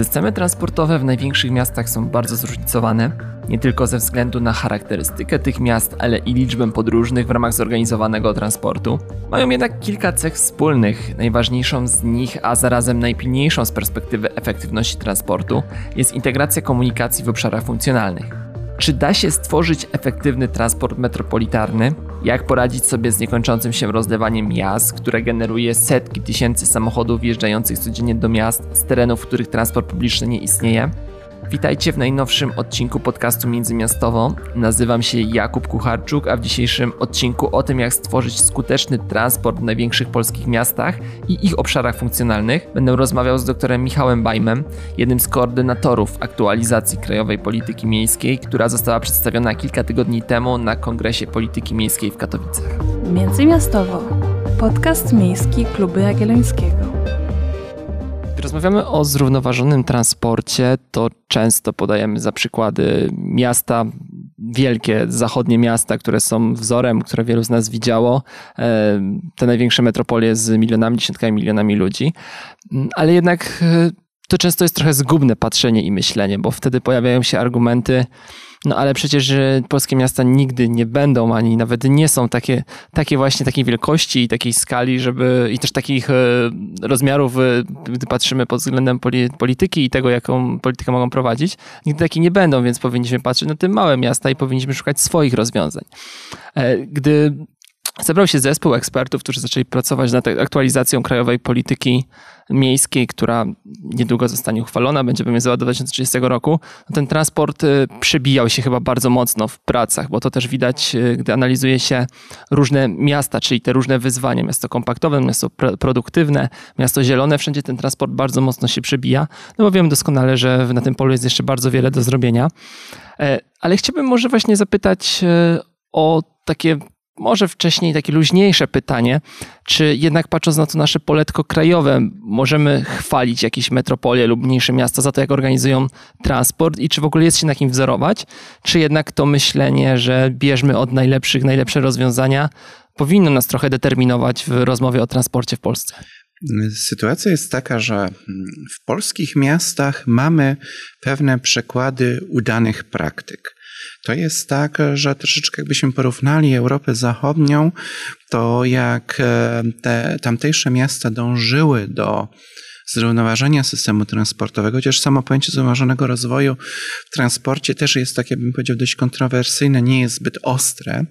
Systemy transportowe w największych miastach są bardzo zróżnicowane, nie tylko ze względu na charakterystykę tych miast, ale i liczbę podróżnych w ramach zorganizowanego transportu. Mają jednak kilka cech wspólnych. Najważniejszą z nich, a zarazem najpilniejszą z perspektywy efektywności transportu, jest integracja komunikacji w obszarach funkcjonalnych. Czy da się stworzyć efektywny transport metropolitarny? Jak poradzić sobie z niekończącym się rozlewaniem miast, które generuje setki tysięcy samochodów wjeżdżających codziennie do miast z terenów, w których transport publiczny nie istnieje? Witajcie w najnowszym odcinku podcastu Międzymiastowo. Nazywam się Jakub Kucharczuk, a w dzisiejszym odcinku o tym, jak stworzyć skuteczny transport w największych polskich miastach i ich obszarach funkcjonalnych, będę rozmawiał z doktorem Michałem Bajmem, jednym z koordynatorów aktualizacji krajowej polityki miejskiej, która została przedstawiona kilka tygodni temu na Kongresie Polityki Miejskiej w Katowicach. Międzymiastowo. Podcast miejski Kluby Jagiellońskiego. Rozmawiamy o zrównoważonym transporcie, to często podajemy za przykłady miasta, wielkie zachodnie miasta, które są wzorem, które wielu z nas widziało, e, te największe metropolie z milionami, dziesiątkami milionami ludzi, mm, ale jednak e, to często jest trochę zgubne patrzenie i myślenie, bo wtedy pojawiają się argumenty, no ale przecież polskie miasta nigdy nie będą, ani nawet nie są takie, takie właśnie takiej wielkości i takiej skali, żeby i też takich e, rozmiarów, e, gdy patrzymy pod względem polityki i tego, jaką politykę mogą prowadzić, nigdy takie nie będą, więc powinniśmy patrzeć na te małe miasta i powinniśmy szukać swoich rozwiązań. E, gdy Zebrał się zespół ekspertów, którzy zaczęli pracować nad aktualizacją krajowej polityki miejskiej, która niedługo zostanie uchwalona, będzie obowiązywać do 2030 roku. Ten transport y, przebijał się chyba bardzo mocno w pracach, bo to też widać, y, gdy analizuje się różne miasta, czyli te różne wyzwania. Miasto kompaktowe, miasto produktywne, miasto zielone, wszędzie ten transport bardzo mocno się przebija, no bo wiemy doskonale, że na tym polu jest jeszcze bardzo wiele do zrobienia. E, ale chciałbym może właśnie zapytać y, o takie może wcześniej takie luźniejsze pytanie, czy jednak patrząc na to nasze poletko krajowe, możemy chwalić jakieś metropolie lub mniejsze miasta za to, jak organizują transport i czy w ogóle jest się na kim wzorować, czy jednak to myślenie, że bierzmy od najlepszych najlepsze rozwiązania, powinno nas trochę determinować w rozmowie o transporcie w Polsce? Sytuacja jest taka, że w polskich miastach mamy pewne przykłady udanych praktyk. To jest tak, że troszeczkę jakbyśmy porównali Europę Zachodnią, to jak e, te tamtejsze miasta dążyły do zrównoważenia systemu transportowego, chociaż samo pojęcie zrównoważonego rozwoju w transporcie też jest takie, bym powiedział, dość kontrowersyjne, nie jest zbyt ostre,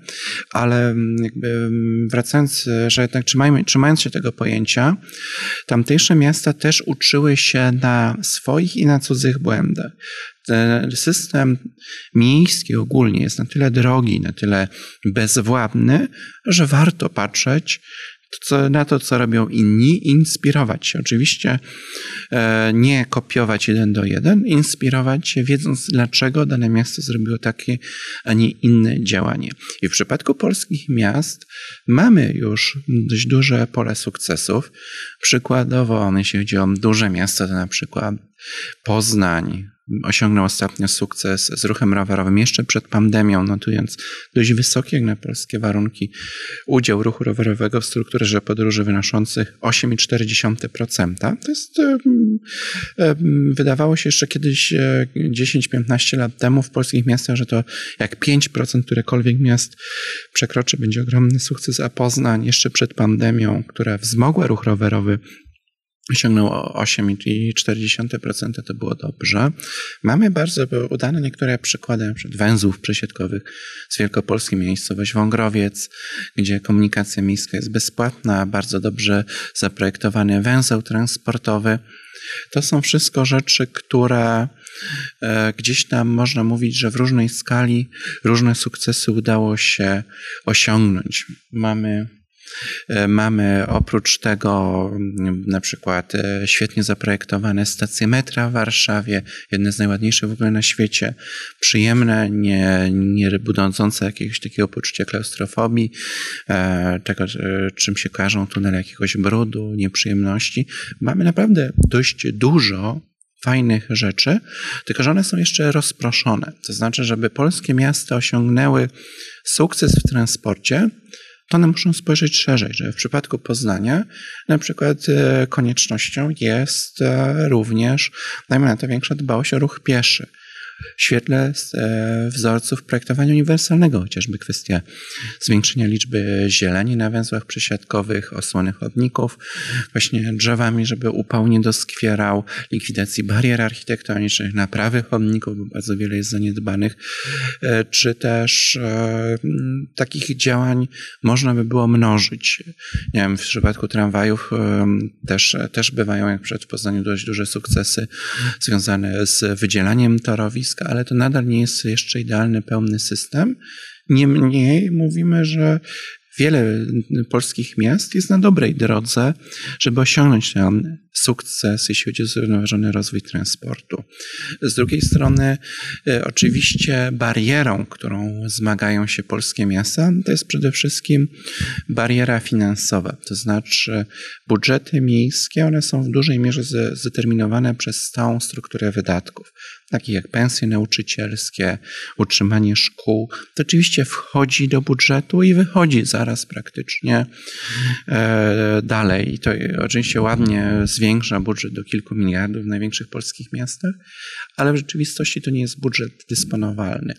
ale jakby wracając, że jednak trzymając się tego pojęcia, tamtejsze miasta też uczyły się na swoich i na cudzych błędach system miejski ogólnie jest na tyle drogi, na tyle bezwładny, że warto patrzeć na to, co robią inni, inspirować się. Oczywiście e, nie kopiować jeden do jeden, inspirować się, wiedząc, dlaczego dane miasto zrobiło takie, a nie inne działanie. I w przypadku polskich miast mamy już dość duże pole sukcesów. Przykładowo, jeśli chodzi o duże miasta, to na przykład Poznań, osiągnął ostatnio sukces z ruchem rowerowym jeszcze przed pandemią, notując dość wysoki jak na polskie warunki udział ruchu rowerowego w strukturze podróży wynoszących 8,4%. To jest, wydawało się jeszcze kiedyś 10-15 e, lat temu w polskich miastach, że to jak 5% którekolwiek miast przekroczy, będzie ogromny sukces, a Poznań jeszcze przed pandemią, która wzmogła ruch rowerowy osiągnął 8,4%, to było dobrze. Mamy bardzo udane niektóre przykłady np. węzłów przesiedkowych z wielkopolskiej miejscowość Wągrowiec, gdzie komunikacja miejska jest bezpłatna, bardzo dobrze zaprojektowany węzeł transportowy. To są wszystko rzeczy, które e, gdzieś tam można mówić, że w różnej skali różne sukcesy udało się osiągnąć. Mamy mamy oprócz tego mm, na przykład e, świetnie zaprojektowane stacje metra w Warszawie, jedne z najładniejszych w ogóle na świecie, przyjemne, nie, nie budzące jakiegoś takiego poczucia klaustrofobii, e, tego czym się kojarzą tunele jakiegoś brudu, nieprzyjemności. Mamy naprawdę dość dużo fajnych rzeczy, tylko że one są jeszcze rozproszone. To znaczy, żeby polskie miasta osiągnęły sukces w transporcie, to one muszą spojrzeć szerzej, że w przypadku Poznania na przykład e, koniecznością jest e, również, dajmy na to większa dbałość o ruch pieszy w świetle e, wzorców projektowania uniwersalnego, chociażby kwestia zwiększenia liczby zieleni na węzłach przesiadkowych, osłony chodników, właśnie drzewami, żeby upał nie doskwierał, likwidacji barier architektonicznych, naprawy chodników, bo bardzo wiele jest zaniedbanych, e, czy też e, takich działań można by było mnożyć. Nie wiem, w przypadku tramwajów też, też bywają, jak przed Poznaniu, dość duże sukcesy związane z wydzielaniem torowisk, ale to nadal nie jest jeszcze idealny, pełny system. Niemniej mówimy, że wiele polskich miast jest na dobrej drodze, żeby osiągnąć ten sukces, jeśli chodzi o zrównoważony rozwój transportu. Z drugiej strony, e, oczywiście barierą, którą zmagają się polskie miasta, to jest przede wszystkim bariera finansowa. To znaczy, budżety miejskie, one są w dużej mierze zdeterminowane przez stałą strukturę wydatków takie jak pensje nauczycielskie, utrzymanie szkół, to oczywiście wchodzi do budżetu i wychodzi zaraz praktycznie e, dalej. I to oczywiście ładnie zwiększa budżet do kilku miliardów w największych polskich miastach, ale w rzeczywistości to nie jest budżet dysponowalny.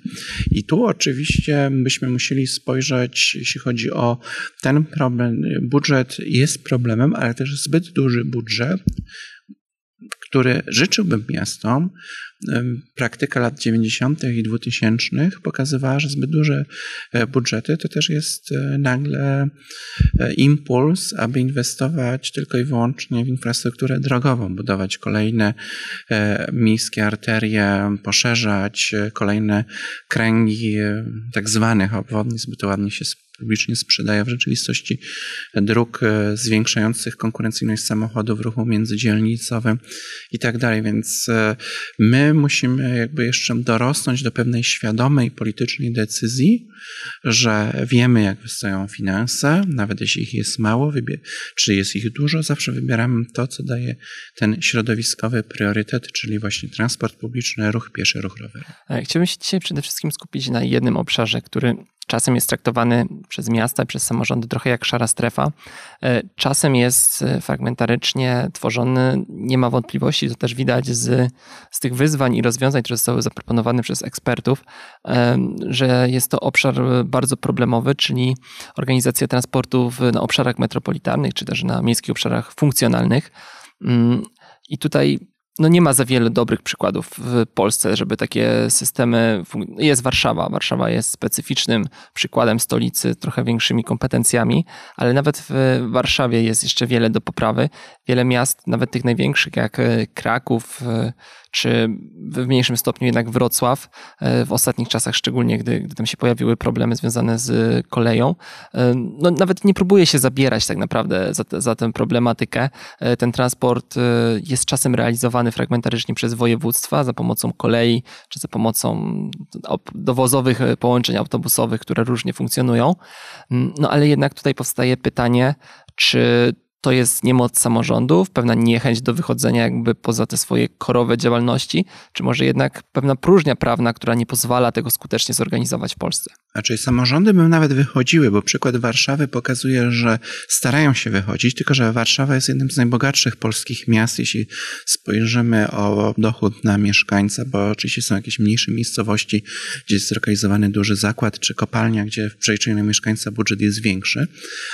I tu oczywiście byśmy musieli spojrzeć, jeśli chodzi o ten problem. Budżet jest problemem, ale też zbyt duży budżet który życzyłbym miastom, praktyka lat 90. i 2000 pokazywała, że zbyt duże e, budżety to też jest e, nagle e, impuls, aby inwestować tylko i wyłącznie w infrastrukturę drogową, budować kolejne miejskie arterie, poszerzać kolejne kręgi tak zwanych obwodnic, by to ładnie się publicznie sprzedaje w rzeczywistości dróg zwiększających konkurencyjność samochodów ruchu międzydzielnicowym i tak dalej. Więc my musimy jakby jeszcze dorosnąć do pewnej świadomej politycznej decyzji, że wiemy, jak wystoją finanse, nawet jeśli ich jest mało, czy jest ich dużo, zawsze wybieramy to, co daje ten środowiskowy priorytet, czyli właśnie transport publiczny, ruch pieszy, ruch rowerowy. Chciałbym się dzisiaj przede wszystkim skupić na jednym obszarze, który czasem jest traktowany przez miasta, przez samorządy trochę jak szara strefa. E, czasem jest e, fragmentarycznie tworzony, nie ma wątpliwości, to też widać z, z tych wyzwań i rozwiązań, które zostały zaproponowane przez ekspertów, e, że jest to obszar bardzo problemowy, czyli organizacja transportu na obszarach metropolitarnych, czy też na miejskich obszarach funkcjonalnych. Mm, I tutaj no nie ma za wiele dobrych przykładów w Polsce, żeby takie systemy. Jest Warszawa. Warszawa jest specyficznym przykładem stolicy, trochę większymi kompetencjami, ale nawet w Warszawie jest jeszcze wiele do poprawy. Wiele miast, nawet tych największych, jak Kraków, czy w mniejszym stopniu jednak Wrocław, e, w ostatnich czasach szczególnie, gdy, gdy tam się pojawiły problemy związane z koleją, e, no nawet nie próbuje się zabierać tak naprawdę za, za tę problematykę. E, ten transport jest czasem realizowany fragmentarycznie przez województwa za pomocą kolei, czy za pomocą dowozowych połączeń autobusowych, które różnie funkcjonują. Mm, no ale jednak tutaj powstaje pytanie, czy to jest niemoc samorządów, pewna niechęć do wychodzenia jakby poza te swoje korowe działalności, czy może jednak pewna próżnia prawna, która nie pozwala tego skutecznie zorganizować w Polsce? Znaczy samorządy by nawet wychodziły, bo przykład Warszawy pokazuje, że starają się wychodzić, tylko że Warszawa jest jednym z najbogatszych polskich miast, jeśli spojrzymy o dochód na mieszkańca, bo oczywiście są jakieś mniejsze miejscowości, gdzie jest zlokalizowany duży zakład czy kopalnia, gdzie w przeliczeniu na mieszkańca budżet jest większy,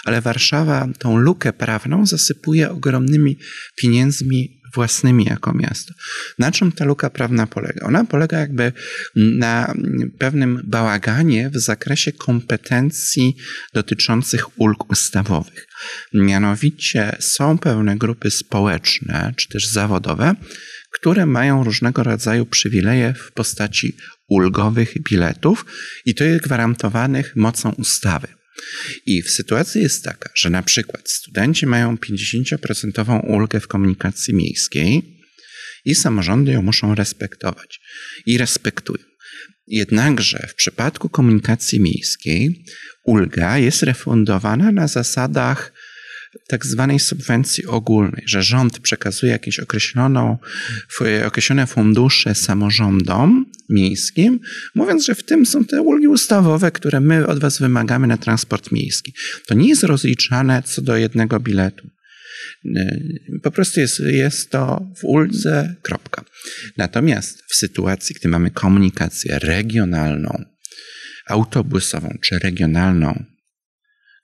ale Warszawa tą lukę prawną zasypuje ogromnymi pieniędzmi własnymi jako miasto. Na czym ta luka prawna polega? Ona polega jakby na pewnym bałaganie w zakresie kompetencji dotyczących ulg ustawowych. Mianowicie są pewne grupy społeczne czy też zawodowe, które mają różnego rodzaju przywileje w postaci ulgowych biletów i to jest gwarantowanych mocą ustawy. I w sytuacji jest taka, że na przykład studenci mają 50% ulgę w komunikacji miejskiej i samorządy ją muszą respektować. I respektują. Jednakże w przypadku komunikacji miejskiej ulga jest refundowana na zasadach tak zwanej subwencji ogólnej, że rząd przekazuje jakieś określoną, określone fundusze samorządom miejskim, mówiąc, że w tym są te ulgi ustawowe, które my od was wymagamy na transport miejski. To nie jest rozliczane co do jednego biletu. Po prostu jest, jest to w uldze, kropka. Natomiast w sytuacji, gdy mamy komunikację regionalną, autobusową czy regionalną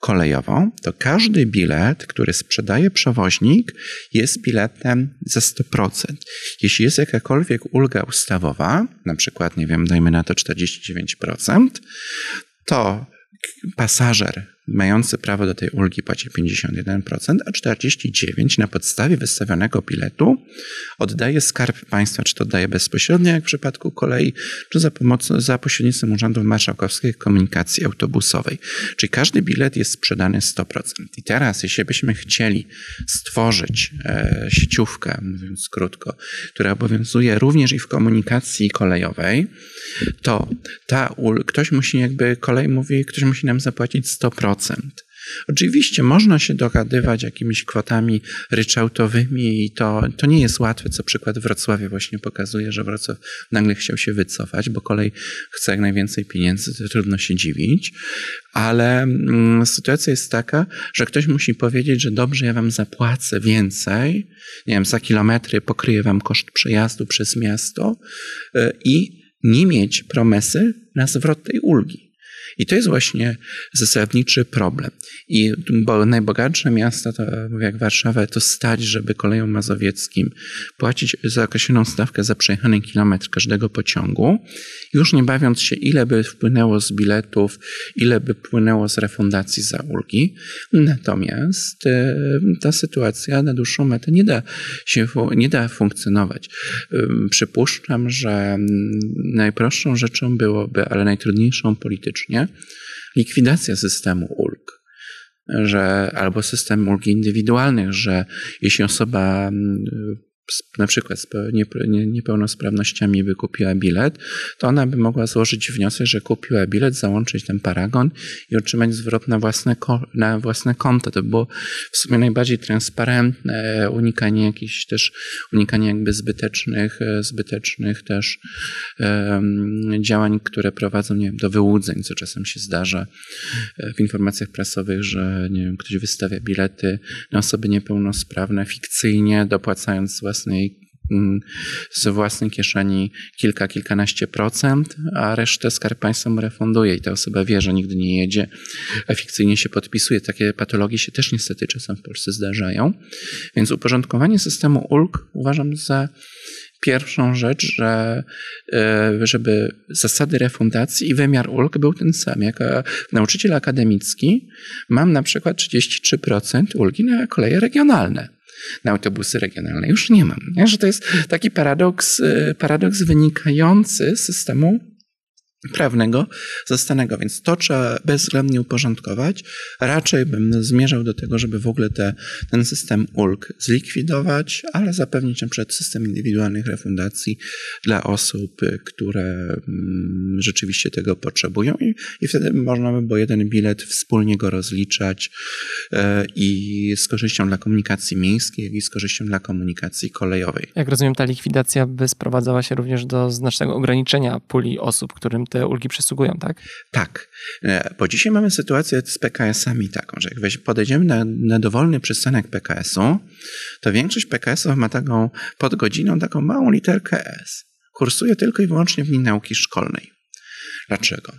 kolejową, to każdy bilet, który sprzedaje przewoźnik, jest biletem za 100%. Jeśli jest jakakolwiek ulga ustawowa, na przykład, nie wiem, dajmy na to 49%, to pasażer mający prawo do tej ulgi płaci 51%, a 49% na podstawie wystawionego biletu oddaje skarb państwa, czy to oddaje bezpośrednio, jak w przypadku kolei, czy za, pomocą, za pośrednictwem Urzędu Marszałkowskiej Komunikacji Autobusowej. Czyli każdy bilet jest sprzedany 100%. I teraz, jeśli byśmy chcieli stworzyć e, sieciówkę, mówiąc krótko, która obowiązuje również i w komunikacji kolejowej, to ta, ktoś musi jakby, kolej mówi, ktoś musi nam zapłacić 100%. Oczywiście można się dogadywać jakimiś kwotami ryczałtowymi i to, to nie jest łatwe, co przykład Wrocławia właśnie pokazuje, że Wrocław nagle chciał się wycofać, bo kolej chce jak najwięcej pieniędzy, to trudno się dziwić, ale mm, sytuacja jest taka, że ktoś musi powiedzieć, że dobrze, ja wam zapłacę więcej, nie wiem, za kilometry pokryję wam koszt przejazdu przez miasto y, i nie mieć promesy na zwrot tej ulgi. I to jest właśnie zasadniczy problem. I bo najbogatsze miasta, to, jak Warszawa, to stać, żeby kolejom mazowieckim płacić za określoną stawkę za przejechany kilometr każdego pociągu, już nie bawiąc się, ile by wpłynęło z biletów, ile by wpłynęło z refundacji za ulgi. Natomiast e, ta sytuacja na dłuższą metę nie da się nie da funkcjonować. Przypuszczam, że najprostszą rzeczą byłoby, ale najtrudniejszą politycznie, likwidacja systemu ulg że, albo system ulgi indywidualnych, że jeśli osoba mm, na przykład z niepełnosprawnościami by kupiła bilet, to ona by mogła złożyć wniosek, że kupiła bilet, załączyć ten paragon i otrzymać zwrot na własne, na własne konto. To było w sumie najbardziej transparentne, unikanie jakichś też, unikanie jakby zbytecznych, zbytecznych też działań, które prowadzą nie wiem, do wyłudzeń, co czasem się zdarza e, w informacjach prasowych, że nie wiem, ktoś wystawia bilety na osoby niepełnosprawne fikcyjnie, dopłacając własne własnej mm, z własnej kieszeni kilka, kilkanaście procent, a resztę skarb państwa mu refunduje i ta osoba wie, że nigdy nie jedzie, fikcyjnie się podpisuje. Takie patologie się też niestety czasem w Polsce zdarzają. Więc uporządkowanie systemu ulg uważam za pierwszą rzecz, że e, żeby zasady refundacji i wymiar ulg był ten sam. Jako nauczyciel akademicki mam na przykład 33% ulgi na koleje regionalne na autobusy regionalne. Już nie mam. Nie? Że to jest taki paradoks, y, paradoks wynikający z systemu prawnego zastanego, więc to trzeba bezwzględnie uporządkować. Raczej bym zmierzał do tego, żeby w ogóle te, ten system ulg zlikwidować, ale zapewnić przykład system indywidualnych refundacji dla osób, które mm, rzeczywiście tego potrzebują i, i wtedy można by było jeden bilet wspólnie go rozliczać e, i z korzyścią dla komunikacji miejskiej, i z korzyścią dla komunikacji kolejowej. Jak rozumiem, ta likwidacja by sprowadzała się również do znacznego ograniczenia puli osób, którym te ulgi przysługują, tak? Tak, e, bo dzisiaj mamy sytuację z PKS-ami taką, że jak podejdziemy na, na dowolny przystanek PKS-u, to większość PKS-ów ma taką pod godziną taką małą literkę S. Kursuje tylko i wyłącznie w linii nauki szkolnej. Dlaczego?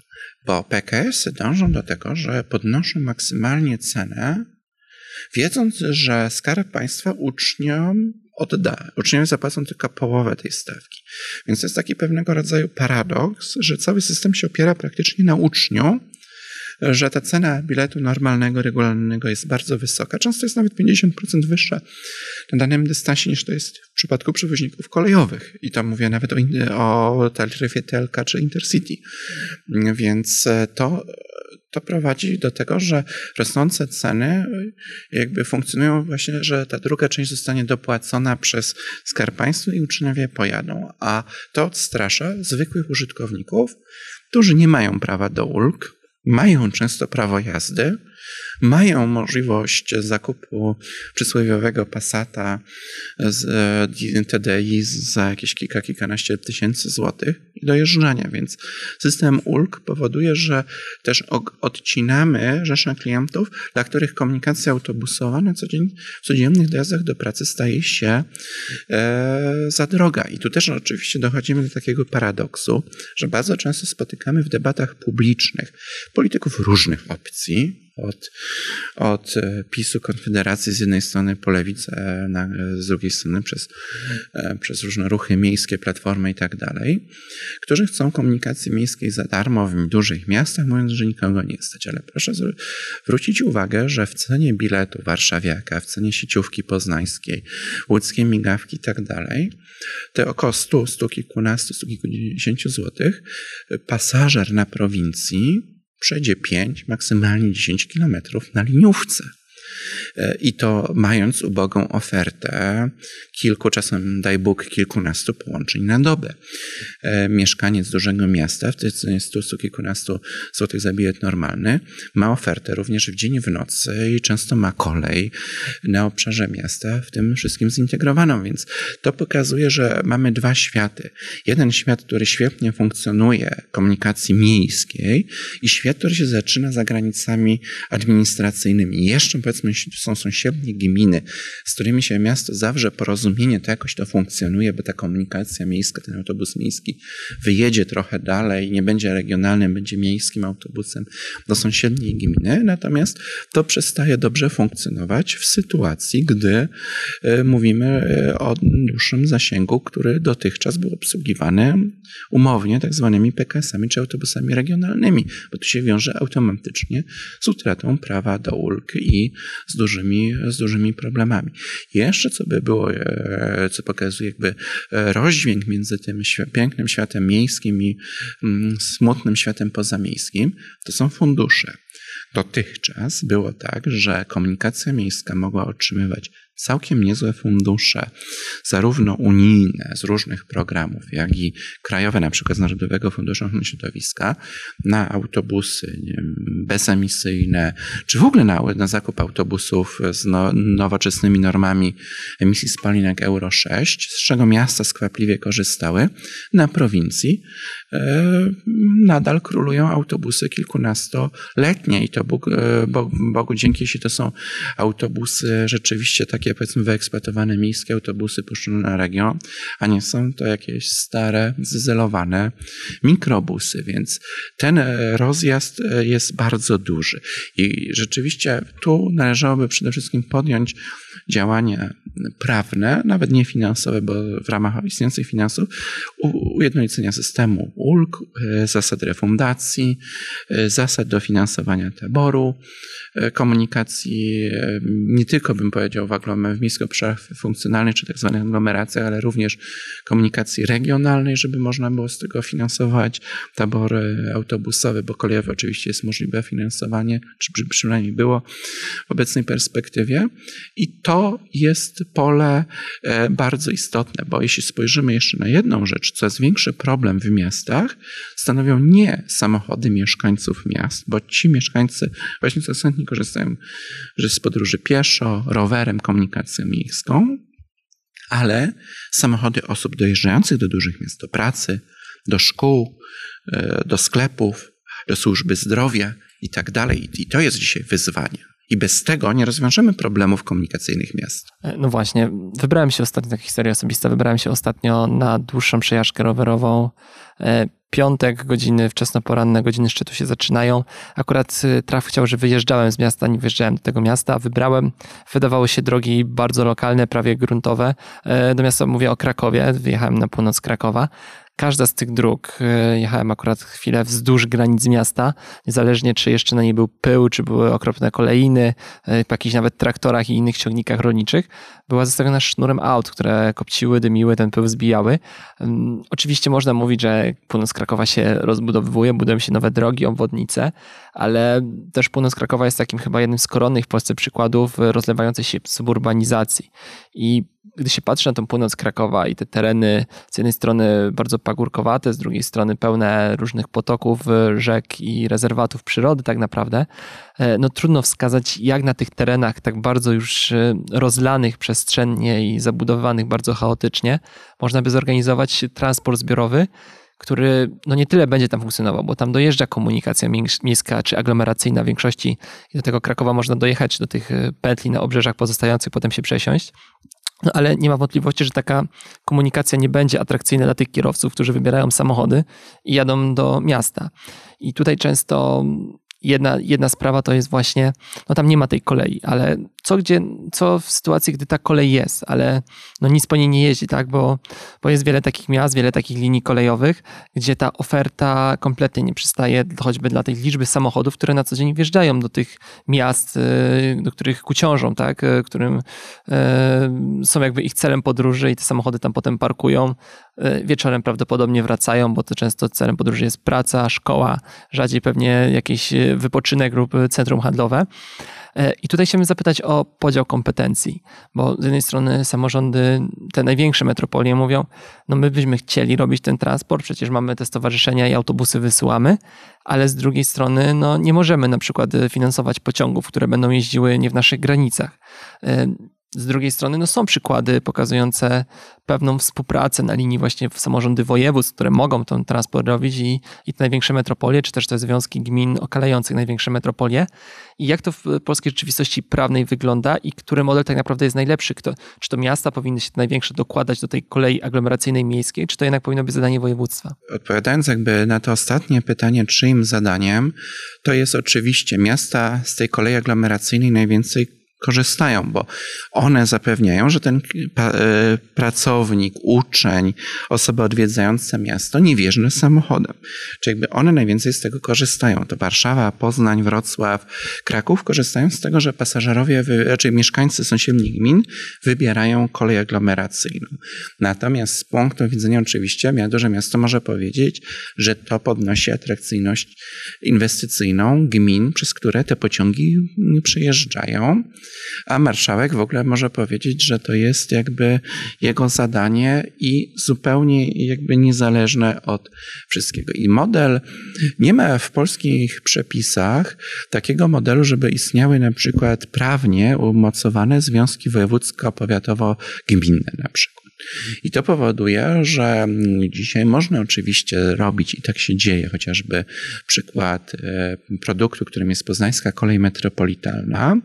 Bo PKS-y dążą do tego, że podnoszą maksymalnie cenę, wiedząc, że Skarb Państwa uczniom odda. Uczniowie zapłacą tylko połowę tej stawki. Więc to jest taki pewnego rodzaju paradoks, że cały system się opiera praktycznie na uczniu, że ta cena biletu normalnego, regularnego jest bardzo wysoka. Często jest nawet 50% wyższa na danym dystansie niż to jest w przypadku przewoźników kolejowych. I to mówię nawet o, o taryfie TLK czy Intercity. Więc to to prowadzi do tego, że rosnące ceny jakby funkcjonują właśnie, że ta druga część zostanie dopłacona przez Skarb Państwa i uczniowie pojadą, a to odstrasza zwykłych użytkowników, którzy nie mają prawa do ulg, mają często prawo jazdy mają możliwość zakupu przysłowiowego Passata z e, TDI za jakieś kilka, kilkanaście tysięcy złotych i dojeżdżania, więc system ulg powoduje, że też odcinamy rzeszę klientów, dla których komunikacja autobusowa na co dzień, w codziennych dojazdach do pracy staje się e, za droga. I tu też oczywiście dochodzimy do takiego paradoksu, że bardzo często spotykamy w debatach publicznych polityków różnych opcji, od, od e, PiSu, Konfederacji z jednej strony po lewicę, na, z drugiej strony przez, e, przez różne ruchy miejskie, platformy i tak dalej, którzy chcą komunikacji miejskiej za darmo w dużych miastach, mówiąc, że nikogo nie stać. Ale proszę zwrócić uwagę, że w cenie biletu warszawiaka, w cenie sieciówki poznańskiej, łódzkiej migawki i tak dalej, te około 100, 100 kilkunastu, 100 kilkudziesięciu złotych, pasażer na prowincji przejdzie 5, maksymalnie 10 kilometrów na liniówce. E, I to mając ubogą ofertę kilku, czasem daj Bóg, kilkunastu połączeń na dobę. E, mieszkaniec dużego miasta w tej cenie 100, kilkunastu złotych za bilet normalny ma ofertę również w dzień i w nocy i często ma kolej na obszarze miasta, w tym wszystkim zintegrowaną, więc to pokazuje, że mamy dwa światy. Jeden świat, który świetnie funkcjonuje komunikacji miejskiej i świat, który się zaczyna za granicami administracyjnymi. Jeszcze powiedzmy są sąsiednie gminy, z którymi się miasto zawrze porozumienie, to jakoś to funkcjonuje, bo ta komunikacja miejska, ten autobus miejski wyjedzie trochę dalej, nie będzie regionalnym, będzie miejskim autobusem do sąsiedniej gminy, natomiast to przestaje dobrze funkcjonować w sytuacji, gdy e, mówimy e, o dłuższym zasięgu, który dotychczas był obsługiwany umownie tak zwanymi PKS-ami czy autobusami regionalnymi, bo to się wiąże automatycznie z utratą prawa do ulg i z dużymi, z dużymi problemami. Jeszcze co by było, e, co pokazuje jakby e, rozdźwięk między tym pięknym światem miejskim i mm, smutnym światem pozamiejskim, to są fundusze. Dotychczas było tak, że komunikacja miejska mogła otrzymywać całkiem niezłe fundusze, zarówno unijne z różnych programów, jak i krajowe, na przykład z Narodowego Funduszu Ochrony Środowiska, na autobusy bezemisyjne, czy w ogóle na, na zakup autobusów z no, nowoczesnymi normami emisji spalin jak Euro 6, z czego miasta skwapliwie korzystały. Na prowincji nadal królują autobusy kilkunastoletnie i to Bóg, e, Bogu dzięki, jeśli to są autobusy rzeczywiście takie powiedzmy wyeksploatowane miejskie autobusy puszczone na region, a nie są to jakieś stare, zzelowane mikrobusy, więc ten e, rozjazd e, jest bardzo duży. I rzeczywiście tu należałoby przede wszystkim podjąć działania prawne, nawet nie finansowe, bo w ramach istniejących finansów, ujednolicenia systemu ulg, e, zasad refundacji, zasad dofinansowania taboru, komunikacji, nie tylko bym powiedział w w miejskich obszarach funkcjonalnych czy tak zwanych aglomeracjach, ale również komunikacji regionalnej, żeby można było z tego finansować tabory autobusowe, bo kolejowe oczywiście jest możliwe finansowanie, czy przynajmniej było w obecnej perspektywie. I to jest pole e, bardzo istotne, bo jeśli spojrzymy jeszcze na jedną rzecz, coraz większy problem w miastach stanowią nie samochody mieszkańców miast, bo ci mieszkańcy właśnie coraz chętniej korzystają z podróży pieszo, rowerem, komunikacją miejską, ale samochody osób dojeżdżających do dużych miast, do pracy, do szkół, e, do sklepów, do służby zdrowia i tak dalej. I to jest dzisiaj wyzwanie. I bez tego nie rozwiążemy problemów komunikacyjnych miast. E, no właśnie, wybrałem się ostatnio, taka historia osobista, wybrałem się ostatnio na dłuższą przejażdżkę rowerową. E, piątek, godziny wczesnoporanne, godziny szczytu się zaczynają. Akurat y, traf chciał, że wyjeżdżałem z miasta, nie wyjeżdżałem do tego miasta, wybrałem, wydawało się drogi bardzo lokalne, prawie gruntowe. E, do miasta mówię o Krakowie, wyjechałem na północ Krakowa. Każda z tych dróg, e, jechałem akurat chwilę wzdłuż granic miasta, niezależnie czy jeszcze na niej był pył, czy były okropne kolejny, e, w jakichś nawet traktorach i innych ciągnikach rolniczych, była zastawiona sznurem aut, które kopciły, dymiły, ten pył zbijały. Mm, oczywiście można mówić, że północ Krakowa się rozbudowywuje, budują się nowe drogi, obwodnice, ale też północ Krakowa jest takim chyba jednym z koronnych w Polsce przykładów rozlewającej się suburbanizacji. I gdy się patrzy na tą północ Krakowa i te tereny z jednej strony bardzo pagórkowate, z drugiej strony pełne różnych potoków, rzek i rezerwatów przyrody tak naprawdę, e, no trudno wskazać, jak na tych terenach tak bardzo już e, rozlanych przestrzennie i zabudowanych bardzo chaotycznie można by zorganizować transport zbiorowy, który no nie tyle będzie tam funkcjonował, bo tam dojeżdża komunikacja miejska czy aglomeracyjna w większości i do tego Krakowa można dojechać do tych e, petli na obrzeżach pozostających, potem się przesiąść. No ale nie ma wątpliwości, że taka komunikacja nie będzie atrakcyjna dla tych kierowców, którzy wybierają samochody i jadą do miasta. I tutaj często jedna, jedna sprawa to jest właśnie, no tam nie ma tej kolei, ale co, gdzie, co w sytuacji, gdy ta kolej jest, ale no nic po niej nie jeździ, tak? Bo, bo jest wiele takich miast, wiele takich linii kolejowych, gdzie ta oferta kompletnie nie przystaje, choćby dla tej liczby samochodów, które na co dzień wjeżdżają do tych miast, y, do których kuciążą, tak? Y, którym y, są jakby ich celem podróży i te samochody tam potem parkują. Wieczorem prawdopodobnie wracają, bo to często celem podróży jest praca, szkoła, rzadziej pewnie jakiś wypoczynek lub centrum handlowe. E, I tutaj chciałbym zapytać o podział kompetencji, bo z jednej strony samorządy, te największe metropolie mówią, no my byśmy chcieli robić ten transport, przecież mamy te stowarzyszenia i autobusy wysyłamy, ale z drugiej strony no nie możemy na przykład finansować pociągów, które będą jeździły nie w naszych granicach. Z drugiej strony no są przykłady pokazujące pewną współpracę na linii właśnie w samorządy województw, które mogą ten transport robić i, i te największe metropolie, czy też te związki gmin okalających największe metropolie. I jak to w polskiej rzeczywistości prawnej wygląda i który model tak naprawdę jest najlepszy? Kto, czy to miasta powinny się największe dokładać do tej kolei aglomeracyjnej miejskiej, czy to jednak powinno być zadanie województwa? Odpowiadając jakby na to ostatnie pytanie, czyim zadaniem, to jest oczywiście miasta z tej kolei aglomeracyjnej najwięcej korzystają, bo one zapewniają, że ten e, pracownik, uczeń, osoba odwiedzająca miasto nie wjeżdża samochodem. Czyli jakby one najwięcej z tego korzystają. To Warszawa, Poznań, Wrocław, Kraków korzystają z tego, że pasażerowie, raczej znaczy mieszkańcy sąsiednich gmin wybierają kolej aglomeracyjną. Natomiast z punktu widzenia oczywiście duże miasto może powiedzieć, że to podnosi atrakcyjność inwestycyjną gmin, przez które te pociągi przejeżdżają a marszałek w ogóle może powiedzieć, że to jest jakby jego zadanie i zupełnie jakby niezależne od wszystkiego. I model, nie ma w polskich przepisach takiego modelu, żeby istniały na przykład prawnie umocowane związki wojewódzko-powiatowo-gminne na przykład. I to powoduje, że dzisiaj można oczywiście robić, i tak się dzieje, chociażby przykład e, produktu, którym jest poznańska kolej metropolitalna,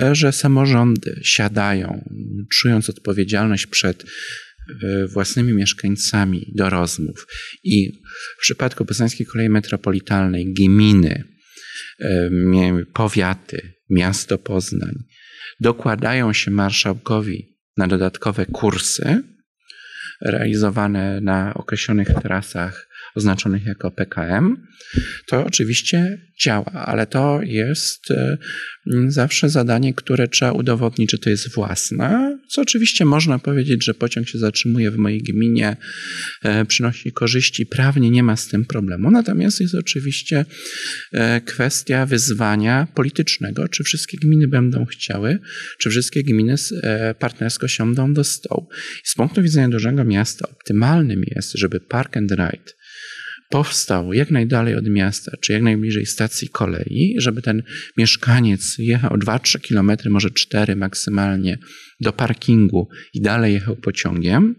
e, że samorządy siadają, czując odpowiedzialność przed e, własnymi mieszkańcami do rozmów. I w przypadku Poznańskiej Kolei Metropolitalnej gminy, powiaty, miasto Poznań dokładają się marszałkowi na dodatkowe kursy realizowane na określonych trasach oznaczonych jako PKM, to oczywiście działa, ale to jest e, zawsze zadanie, które trzeba udowodnić, że to jest własne, co oczywiście można powiedzieć, że pociąg się zatrzymuje w mojej gminie, e, przynosi korzyści, prawnie nie ma z tym problemu. Natomiast jest oczywiście e, kwestia wyzwania politycznego, czy wszystkie gminy będą chciały, czy wszystkie gminy partnersko siądą do stołu. Z punktu widzenia dużego miasta optymalnym jest, żeby park and ride powstał jak najdalej od miasta, czy jak najbliżej stacji kolei, żeby ten mieszkaniec jechał 2-3 kilometry, może 4 maksymalnie do parkingu i dalej jechał pociągiem,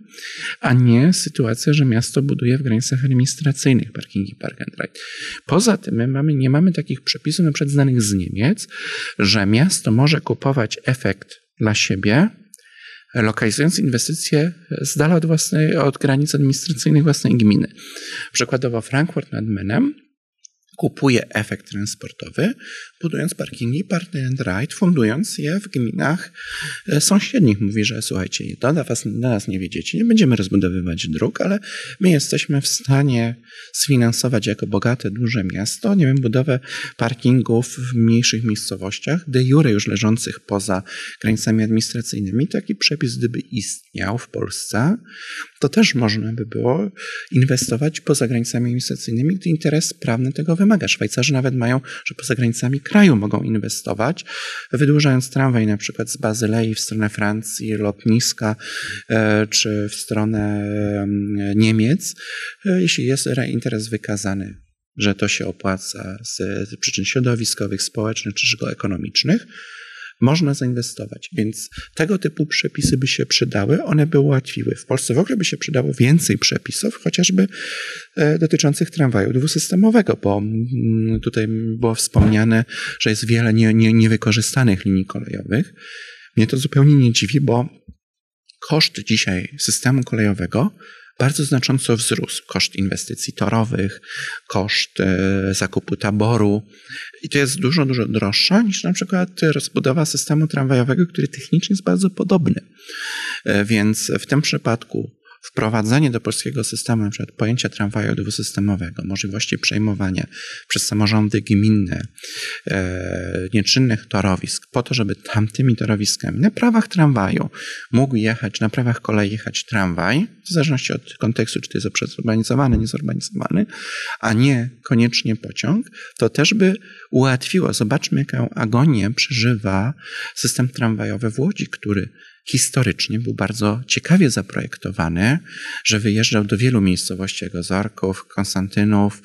a nie sytuacja, że miasto buduje w granicach administracyjnych parkingi park and ride. Poza tym my mamy, nie mamy takich przepisów, na przykład znanych z Niemiec, że miasto może kupować efekt dla siebie lokalizując inwestycje z dala od, własnej, od granic administracyjnych własnej gminy. Przykładowo Frankfurt nad Menem kupuje efekt transportowy, budując parkingi park and ride, fundując je w gminach e, sąsiednich. Mówi, że słuchajcie, do nas, do nas nie wiedziecie, nie będziemy rozbudowywać dróg, ale my jesteśmy w stanie sfinansować jako bogate, duże miasto, nie wiem, budowę parkingów w mniejszych miejscowościach, de jure już leżących poza granicami administracyjnymi. Taki przepis, gdyby istniał w Polsce, to też można by było inwestować poza granicami administracyjnymi, gdy interes prawny tego wymaga. Szwajcarzy nawet mają, że poza granicami kraju mogą inwestować, wydłużając tramwaj na przykład z Bazylei w stronę Francji, lotniska, e, czy w stronę Niemiec, e, jeśli jest interes wykazany że to się opłaca z przyczyn środowiskowych, społecznych czy ekonomicznych, można zainwestować. Więc tego typu przepisy by się przydały, one by ułatwiły. W Polsce w ogóle by się przydało więcej przepisów, chociażby e, dotyczących tramwaju dwusystemowego, bo mm, tutaj było wspomniane, że jest wiele nie, nie, niewykorzystanych linii kolejowych. Mnie to zupełnie nie dziwi, bo koszt dzisiaj systemu kolejowego bardzo znacząco wzrósł koszt inwestycji torowych, koszt e, zakupu taboru. I to jest dużo, dużo droższe niż na przykład rozbudowa systemu tramwajowego, który technicznie jest bardzo podobny. E, więc w tym przypadku wprowadzenie do polskiego systemu np. pojęcia tramwaju dwusystemowego, możliwości przejmowania przez samorządy gminne e, nieczynnych torowisk, po to, żeby tamtymi torowiskami na prawach tramwaju mógł jechać, na prawach kolei jechać tramwaj, w zależności od kontekstu, czy to jest przezurbanizowany, niezurbanizowany, a nie koniecznie pociąg, to też by ułatwiło. Zobaczmy, jaką agonię przeżywa system tramwajowy w Łodzi, który historycznie był bardzo ciekawie zaprojektowany, że wyjeżdżał do wielu miejscowości, jak Ozorków, Konstantynów,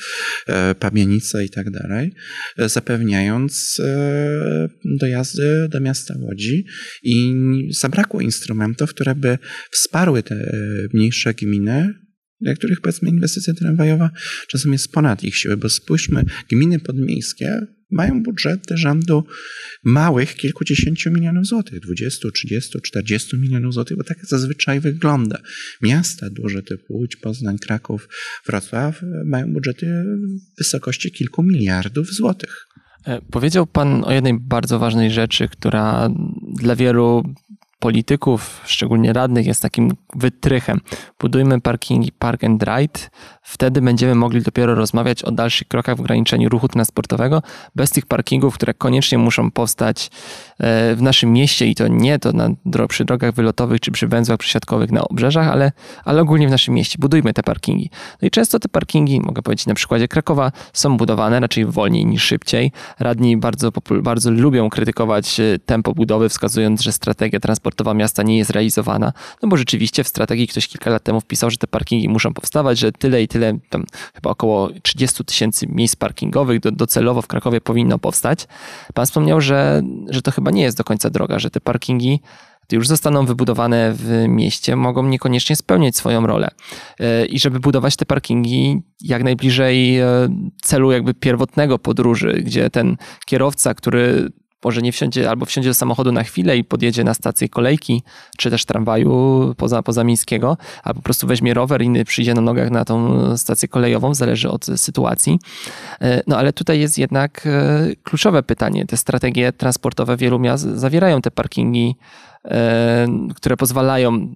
e, Pamienice i tak dalej, e, zapewniając e, dojazdy do miasta Łodzi. I zabrakło instrumentów, które by wsparły te mniejsze gminy dla których powiedzmy inwestycja tramwajowa czasem jest ponad ich siły, bo spójrzmy, gminy podmiejskie mają budżety rzędu małych kilkudziesięciu milionów złotych, 20, 30, 40 milionów złotych, bo tak zazwyczaj wygląda. Miasta duże typu Łódź, Poznań, Kraków, Wrocław mają budżety w wysokości kilku miliardów złotych. E, powiedział Pan o jednej bardzo ważnej rzeczy, która dla wielu polityków, szczególnie radnych, jest takim wytrychem. Budujmy parkingi park and ride, wtedy będziemy mogli dopiero rozmawiać o dalszych krokach w ograniczeniu ruchu transportowego. Bez tych parkingów, które koniecznie muszą powstać w naszym mieście i to nie to na, przy drogach wylotowych czy przy węzłach przesiadkowych na obrzeżach, ale, ale ogólnie w naszym mieście. Budujmy te parkingi. No i często te parkingi, mogę powiedzieć na przykładzie Krakowa, są budowane raczej wolniej niż szybciej. Radni bardzo, bardzo lubią krytykować e, tempo budowy, wskazując, że strategia transportowa miasta nie jest realizowana. No bo rzeczywiście w strategii ktoś kilka lat temu wpisał, że te parkingi muszą powstawać, że tyle i tyle, tam chyba około 30 tysięcy miejsc parkingowych do, docelowo w Krakowie powinno powstać. Pan wspomniał, że, że to chyba nie jest do końca droga, że te parkingi już zostaną wybudowane w mieście, mogą niekoniecznie spełniać swoją rolę. E, I żeby budować te parkingi jak najbliżej e, celu jakby pierwotnego podróży, gdzie ten kierowca, który może nie wsiądzie albo wsiądzie do samochodu na chwilę i podjedzie na stację kolejki, czy też tramwaju poza, pozamiejskiego, albo po prostu weźmie rower i przyjdzie na nogach na tą stację kolejową, zależy od sytuacji. E, no ale tutaj jest jednak e, kluczowe pytanie. Te strategie transportowe wielu miast zawierają te parkingi, e, które pozwalają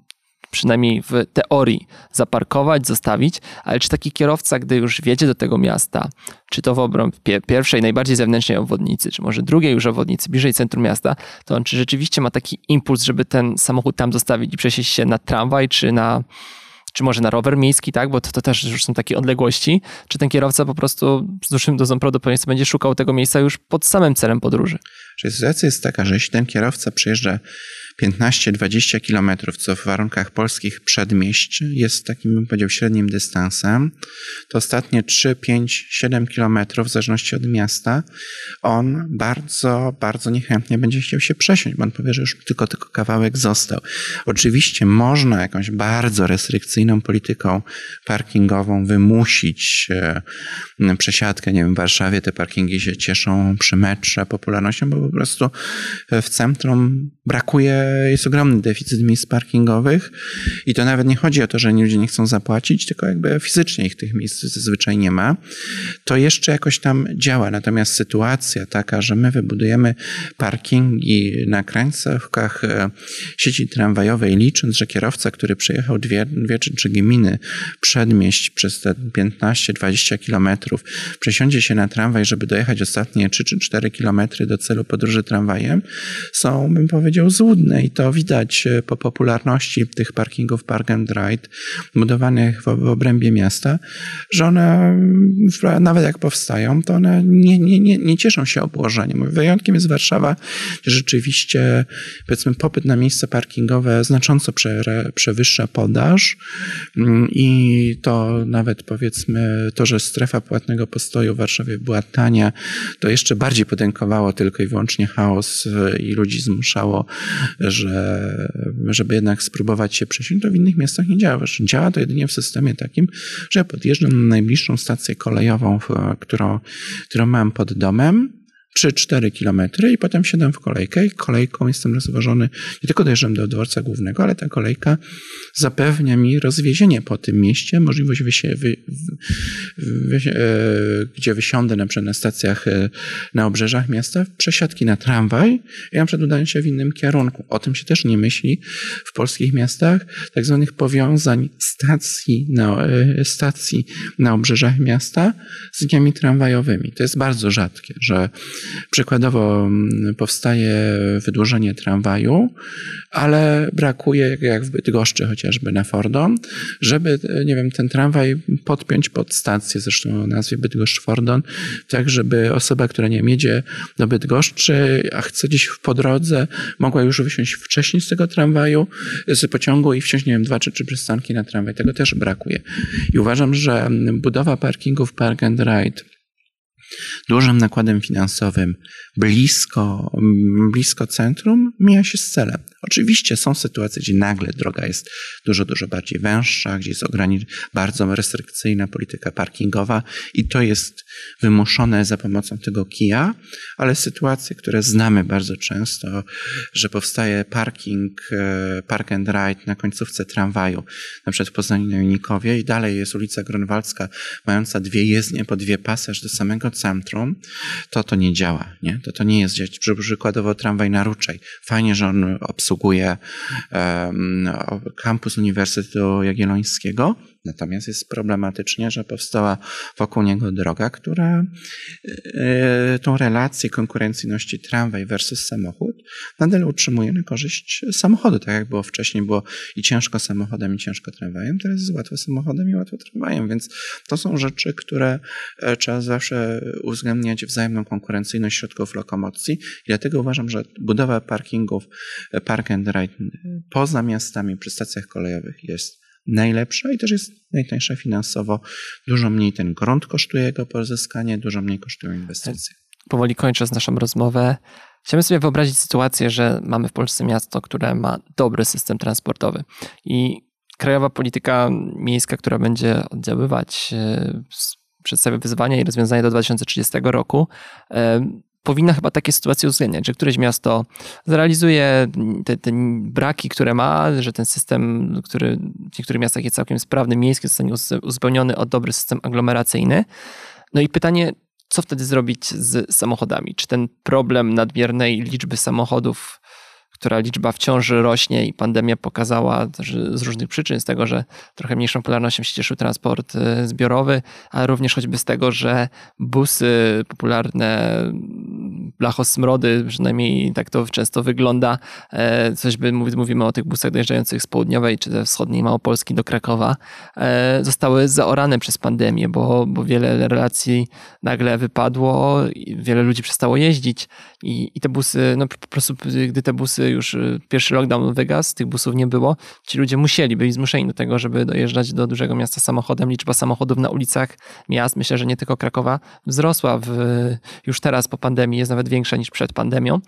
przynajmniej w teorii, zaparkować, zostawić, ale czy taki kierowca, gdy już wjedzie do tego miasta, czy to w obrębie pierwszej, najbardziej zewnętrznej obwodnicy, czy może drugiej już obwodnicy, bliżej centrum miasta, to on czy rzeczywiście ma taki impuls, żeby ten samochód tam zostawić i przesieść się na tramwaj, czy na czy może na rower miejski, tak, bo to, to też już są takie odległości, czy ten kierowca po prostu z dużym dozą prawdopodobieństwa będzie szukał tego miejsca już pod samym celem podróży? Sytuacja jest taka, że jeśli ten kierowca przyjeżdża 15-20 kilometrów, co w warunkach polskich przedmieść jest takim, bym powiedział, średnim dystansem, to ostatnie 3, 5, 7 kilometrów, w zależności od miasta, on bardzo, bardzo niechętnie będzie chciał się przesiąść, bo on powie, że już tylko, tylko kawałek został. Oczywiście można jakąś bardzo restrykcyjną polityką parkingową wymusić e, przesiadkę, nie wiem, w Warszawie te parkingi się cieszą przy metrze popularnością, bo po prostu w centrum brakuje jest ogromny deficyt miejsc parkingowych i to nawet nie chodzi o to, że ludzie nie chcą zapłacić, tylko jakby fizycznie ich tych miejsc zazwyczaj nie ma. To jeszcze jakoś tam działa. Natomiast sytuacja taka, że my wybudujemy parkingi na krańcówkach e, sieci tramwajowej, licząc, że kierowca, który przejechał dwie, dwie czy trzy gminy przedmieść przez te 15-20 kilometrów, przesiądzie się na tramwaj, żeby dojechać ostatnie 3 czy 4 kilometry do celu podróży tramwajem są, bym powiedział, złudne i to widać po popularności tych parkingów Park and Ride budowanych w, obrębie miasta, że one nawet jak powstają, to one nie, nie, nie, nie cieszą się obłożeniem. Wyjątkiem jest Warszawa, gdzie rzeczywiście powiedzmy popyt na miejsca parkingowe znacząco prze, przewyższa podaż mm, i to nawet powiedzmy to, że strefa płatnego postoju w Warszawie była tania, to jeszcze bardziej potękowało tylko i wyłącznie chaos i ludzi zmuszało, że, żeby jednak spróbować się przesiąść. To w innych miastach nie działa. Działa to jedynie w systemie takim, że podjeżdżam na najbliższą stację kolejową, którą, którą mam pod domem, 3-4 kilometry i potem siadam w kolejkę i kolejką jestem rozwożony, nie tylko dojeżdżam do dworca głównego, ale ta kolejka zapewnia mi rozwiezienie po tym mieście, możliwość wy, wy, wy, e, gdzie wysiądę na przykład na stacjach e, na obrzeżach miasta, przesiadki na tramwaj i na przykład się w innym kierunku. O tym się też nie myśli w polskich miastach, tak zwanych powiązań stacji na, e, stacji na obrzeżach miasta z liniami tramwajowymi. To jest bardzo rzadkie, że Przykładowo mm, powstaje wydłużenie tramwaju, ale brakuje, jak w Bydgoszczy chociażby na Fordon, żeby, nie wiem, ten tramwaj podpiąć pod stację, zresztą o nazwie Bydgoszcz-Fordon, tak żeby osoba, która nie wiem, jedzie do Bydgoszczy, a chce gdzieś po drodze, mogła już wysiąść wcześniej z tego tramwaju, z pociągu i wsiąść, nie wiem, dwa czy trzy przystanki na tramwaj. Tego też brakuje. I uważam, że budowa parkingów Park and Ride dużym nakładem finansowym blisko, blisko centrum mija się z celem. Oczywiście są sytuacje, gdzie nagle droga jest dużo, dużo bardziej węższa, gdzie jest bardzo restrykcyjna polityka parkingowa i to jest wymuszone za pomocą tego kija, ale sytuacje, które znamy bardzo często, że powstaje parking, e, park and ride na końcówce tramwaju, na przykład w Poznaniu na Junikowie i dalej jest ulica Grunwaldzka mająca dwie jezdnie po dwie pasy aż do samego centrum, to to nie działa. Nie? To to nie jest przykładowo tramwaj na Ruczej. Fajnie, że on obsługuje um, kampus Uniwersytetu Jagiellońskiego, Natomiast jest problematycznie, że powstała wokół niego droga, która e, tą relację konkurencyjności tramwaj versus samochód nadal utrzymuje na korzyść samochodu. Tak jak było wcześniej, było i ciężko samochodem, i ciężko tramwajem, teraz jest łatwo samochodem i łatwo tramwajem, więc to są rzeczy, które e, trzeba zawsze uwzględniać wzajemną konkurencyjność środków lokomocji i dlatego uważam, że budowa parkingów e, park and ride poza miastami przy stacjach kolejowych jest najlepsza i też jest najtańsza finansowo. Dużo mniej ten grunt kosztuje jego pozyskanie, dużo mniej kosztują inwestycje. Powoli kończąc naszą rozmowę, chciałbym sobie wyobrazić sytuację, że mamy w Polsce miasto, które ma dobry system transportowy i krajowa polityka miejska, która będzie oddziaływać, e, przedstawia wyzwania i rozwiązania do 2030 roku, e, powinna chyba takie sytuacje uwzględniać, że któreś miasto zrealizuje te, te, braki, które ma, że ten system, który w niektórych miastach jest całkiem sprawny, miejski, zostanie uzupełniony o dobry system aglomeracyjny. No i pytanie, co wtedy zrobić z samochodami? Czy ten problem nadmiernej liczby samochodów która liczba wciąż rośnie i pandemia pokazała z różnych przyczyn, z tego, że trochę mniejszą popularnością się cieszył transport y, zbiorowy, ale również choćby z tego, że busy popularne, blachosmrody, przynajmniej tak to często wygląda, e, coś by mówimy o tych busach dojeżdżających z południowej czy ze wschodniej Małopolski do Krakowa, e, zostały zaorane przez pandemię, bo, bo wiele relacji nagle wypadło, wiele ludzi przestało jeździć i, i te busy, no po prostu gdy te busy już y, pierwszy lockdown wygasł, tych busów nie było, ci ludzie musieli, byli zmuszeni do tego, żeby dojeżdżać do dużego miasta samochodem. Liczba samochodów na ulicach miast, myślę, że nie tylko Krakowa, wzrosła w, już teraz po pandemii, jest nawet większa niż przed pandemią.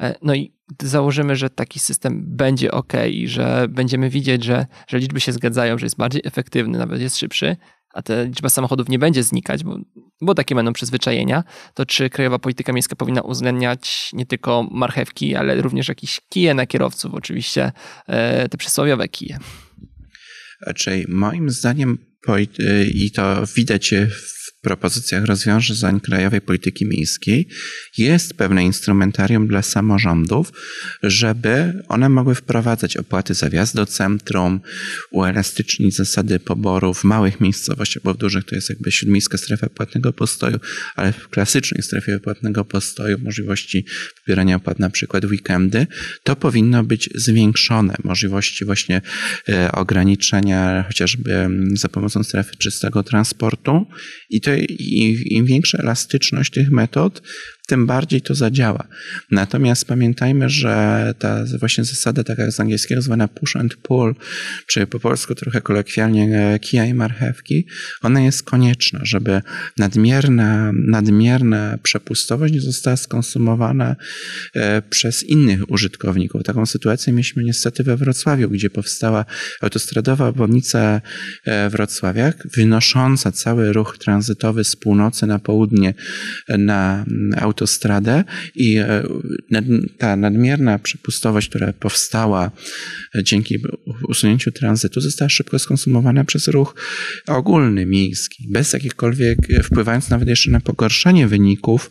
E, no i założymy, że taki system będzie ok i że będziemy widzieć, że, że liczby się zgadzają, że jest bardziej efektywny, nawet jest szybszy, a ta liczba samochodów nie będzie znikać, bo, bo takie będą przyzwyczajenia, to czy krajowa polityka miejska powinna uwzględniać nie tylko marchewki, ale również jakieś kije na kierowców, oczywiście e, te przysłowiowe kije? Raczej moim zdaniem, e, i to widać w propozycjach rozwiązań krajowej polityki miejskiej jest pewne instrumentarium dla samorządów, żeby one mogły wprowadzać opłaty za wjazd do centrum, uelastycznić zasady poboru w małych miejscowościach, bo w dużych to jest jakby śródmiejska strefa płatnego postoju, ale w klasycznej strefie płatnego postoju możliwości pobierania opłat na przykład w weekendy, to powinno być zwiększone. Możliwości właśnie e, ograniczenia chociażby za pomocą strefy czystego transportu i to im większa elastyczność tych metod, tym bardziej to zadziała. Natomiast pamiętajmy, że ta właśnie zasada taka z angielskiego zwana push and pull, czy po polsku trochę kolokwialnie kija i marchewki, ona jest konieczna, żeby nadmierna, nadmierna przepustowość nie została skonsumowana e, przez innych użytkowników. Taką sytuację mieliśmy niestety we Wrocławiu, gdzie powstała autostradowa obwodnica e, Wrocławia, wynosząca cały ruch tranzytowy z północy na południe na autostradę autostradę i e, ta nadmierna przepustowość, która powstała e, dzięki usunięciu tranzytu, została szybko skonsumowana przez ruch ogólny, miejski, bez jakichkolwiek, e, wpływając nawet jeszcze na pogorszenie wyników,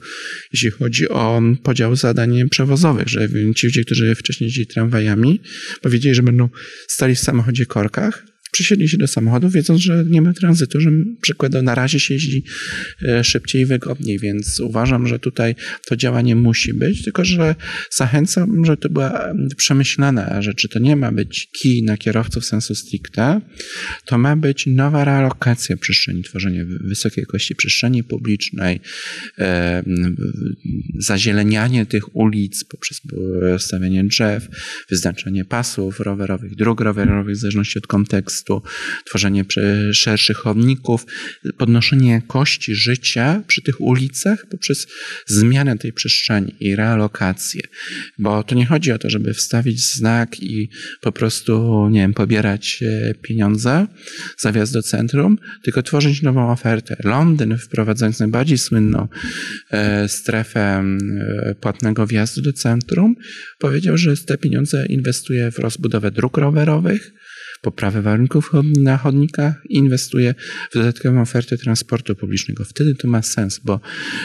jeśli chodzi o podział zadań przewozowych, że ci ludzie, którzy wcześniej jeździli tramwajami, powiedzieli, że będą stali w samochodzie korkach, przysiedli się do samochodu, wiedząc, że nie ma tranzytu, że przykładowo na razie się jeździ e, szybciej i wygodniej, więc uważam, że tutaj to działanie musi być, tylko że zachęcam, że to była przemyślana rzecz, że to nie ma być kij na kierowców sensu stricte, to ma być nowa realokacja przestrzeni, tworzenie wysokiej jakości przestrzeni publicznej, e, zazielenianie tych ulic poprzez stawianie drzew, wyznaczanie pasów rowerowych, dróg rowerowych w zależności od kontekstu, tworzenie szerszych chodników, podnoszenie jakości życia przy tych ulicach poprzez zmianę tej przestrzeni i realokację. Bo to nie chodzi o to, żeby wstawić znak i po prostu, nie wiem, pobierać e, pieniądze za wjazd do centrum, tylko tworzyć nową ofertę. Londyn, wprowadzając najbardziej słynną e, strefę e, płatnego wjazdu do centrum, powiedział, że te pieniądze inwestuje w rozbudowę dróg rowerowych, poprawę warunków na chodnikach inwestuje w dodatkową ofertę transportu publicznego. Wtedy to ma sens, bo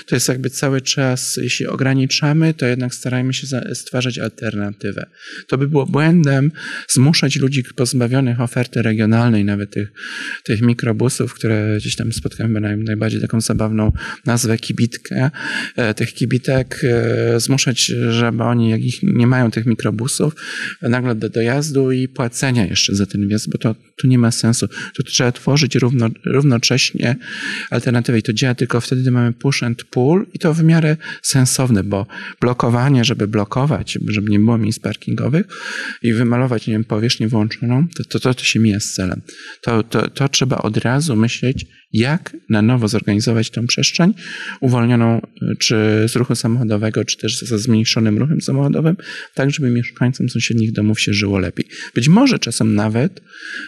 to jest jakby cały czas, jeśli ograniczamy, to jednak starajmy się stwarzać alternatywę. To by było błędem zmuszać ludzi pozbawionych oferty regionalnej, nawet tych, tych mikrobusów, które gdzieś tam spotkamy najbardziej taką zabawną nazwę kibitkę, e, tych kibitek, e, zmuszać, żeby oni, jak ich nie mają tych mikrobusów, nagle do dojazdu i płacenia jeszcze za ten wjazd, bo to, to nie ma sensu. To trzeba tworzyć równo, równocześnie alternatywę i to działa tylko wtedy, gdy mamy push and pull i to w miarę sensowne, bo blokowanie, żeby blokować, żeby nie było miejsc parkingowych i wymalować, nie wiem, powierzchnię włączoną, to to, to, to się mija z celem. To, to, to trzeba od razu myśleć, jak na nowo zorganizować tą przestrzeń uwolnioną czy z ruchu samochodowego, czy też ze zmniejszonym ruchem samochodowym, tak żeby mieszkańcom sąsiednich domów się żyło lepiej. Być może czasem nawet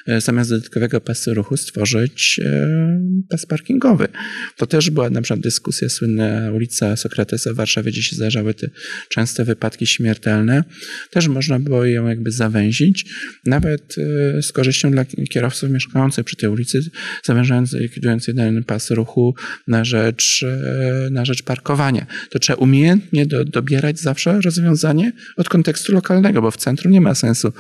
e, zamiast dodatkowego pasu ruchu stworzyć e, pas parkingowy. To też była na przykład dyskusja słynna ulica Sokratesa w Warszawie, gdzie się zdarzały te częste wypadki śmiertelne. Też można było ją jakby zawęzić, nawet e, z korzyścią dla kierowców mieszkających przy tej ulicy, zawężając, jeden pas ruchu na rzecz, na rzecz parkowania. To trzeba umiejętnie do, dobierać zawsze rozwiązanie od kontekstu lokalnego, bo w centrum nie ma sensu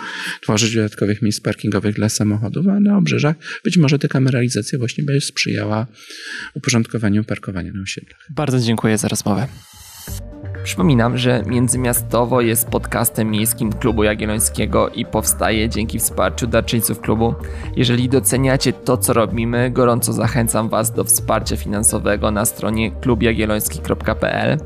tworzyć dodatkowych miejsc parkingowych dla samochodów, a na obrzeżach być może ta kameralizacja właśnie będzie sprzyjała uporządkowaniu parkowania na osiedlach. Bardzo dziękuję za rozmowę. Przypominam, że Międzymiastowo jest podcastem miejskim Klubu Jagiellońskiego i powstaje dzięki wsparciu darczyńców klubu. Jeżeli doceniacie to, co robimy, gorąco zachęcam Was do wsparcia finansowego na stronie klubjagielloński.pl.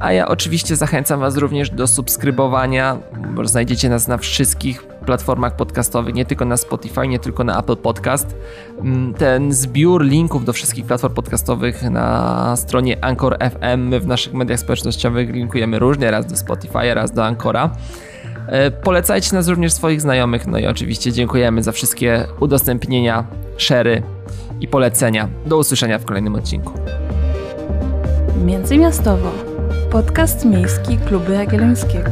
A ja oczywiście zachęcam Was również do subskrybowania, bo znajdziecie nas na wszystkich platformach podcastowych, nie tylko na Spotify, nie tylko na Apple Podcast. Mm, ten zbiór linków do wszystkich platform podcastowych na stronie Anchor FM, my w naszych mediach społecznościowych linkujemy różnie, raz do Spotify, raz do Ancora. E, polecajcie nas również swoich znajomych, no i oczywiście dziękujemy za wszystkie udostępnienia, szery i polecenia. Do usłyszenia w kolejnym odcinku. Międzymiastowo. Podcast miejski Klubu Jagiellońskiego.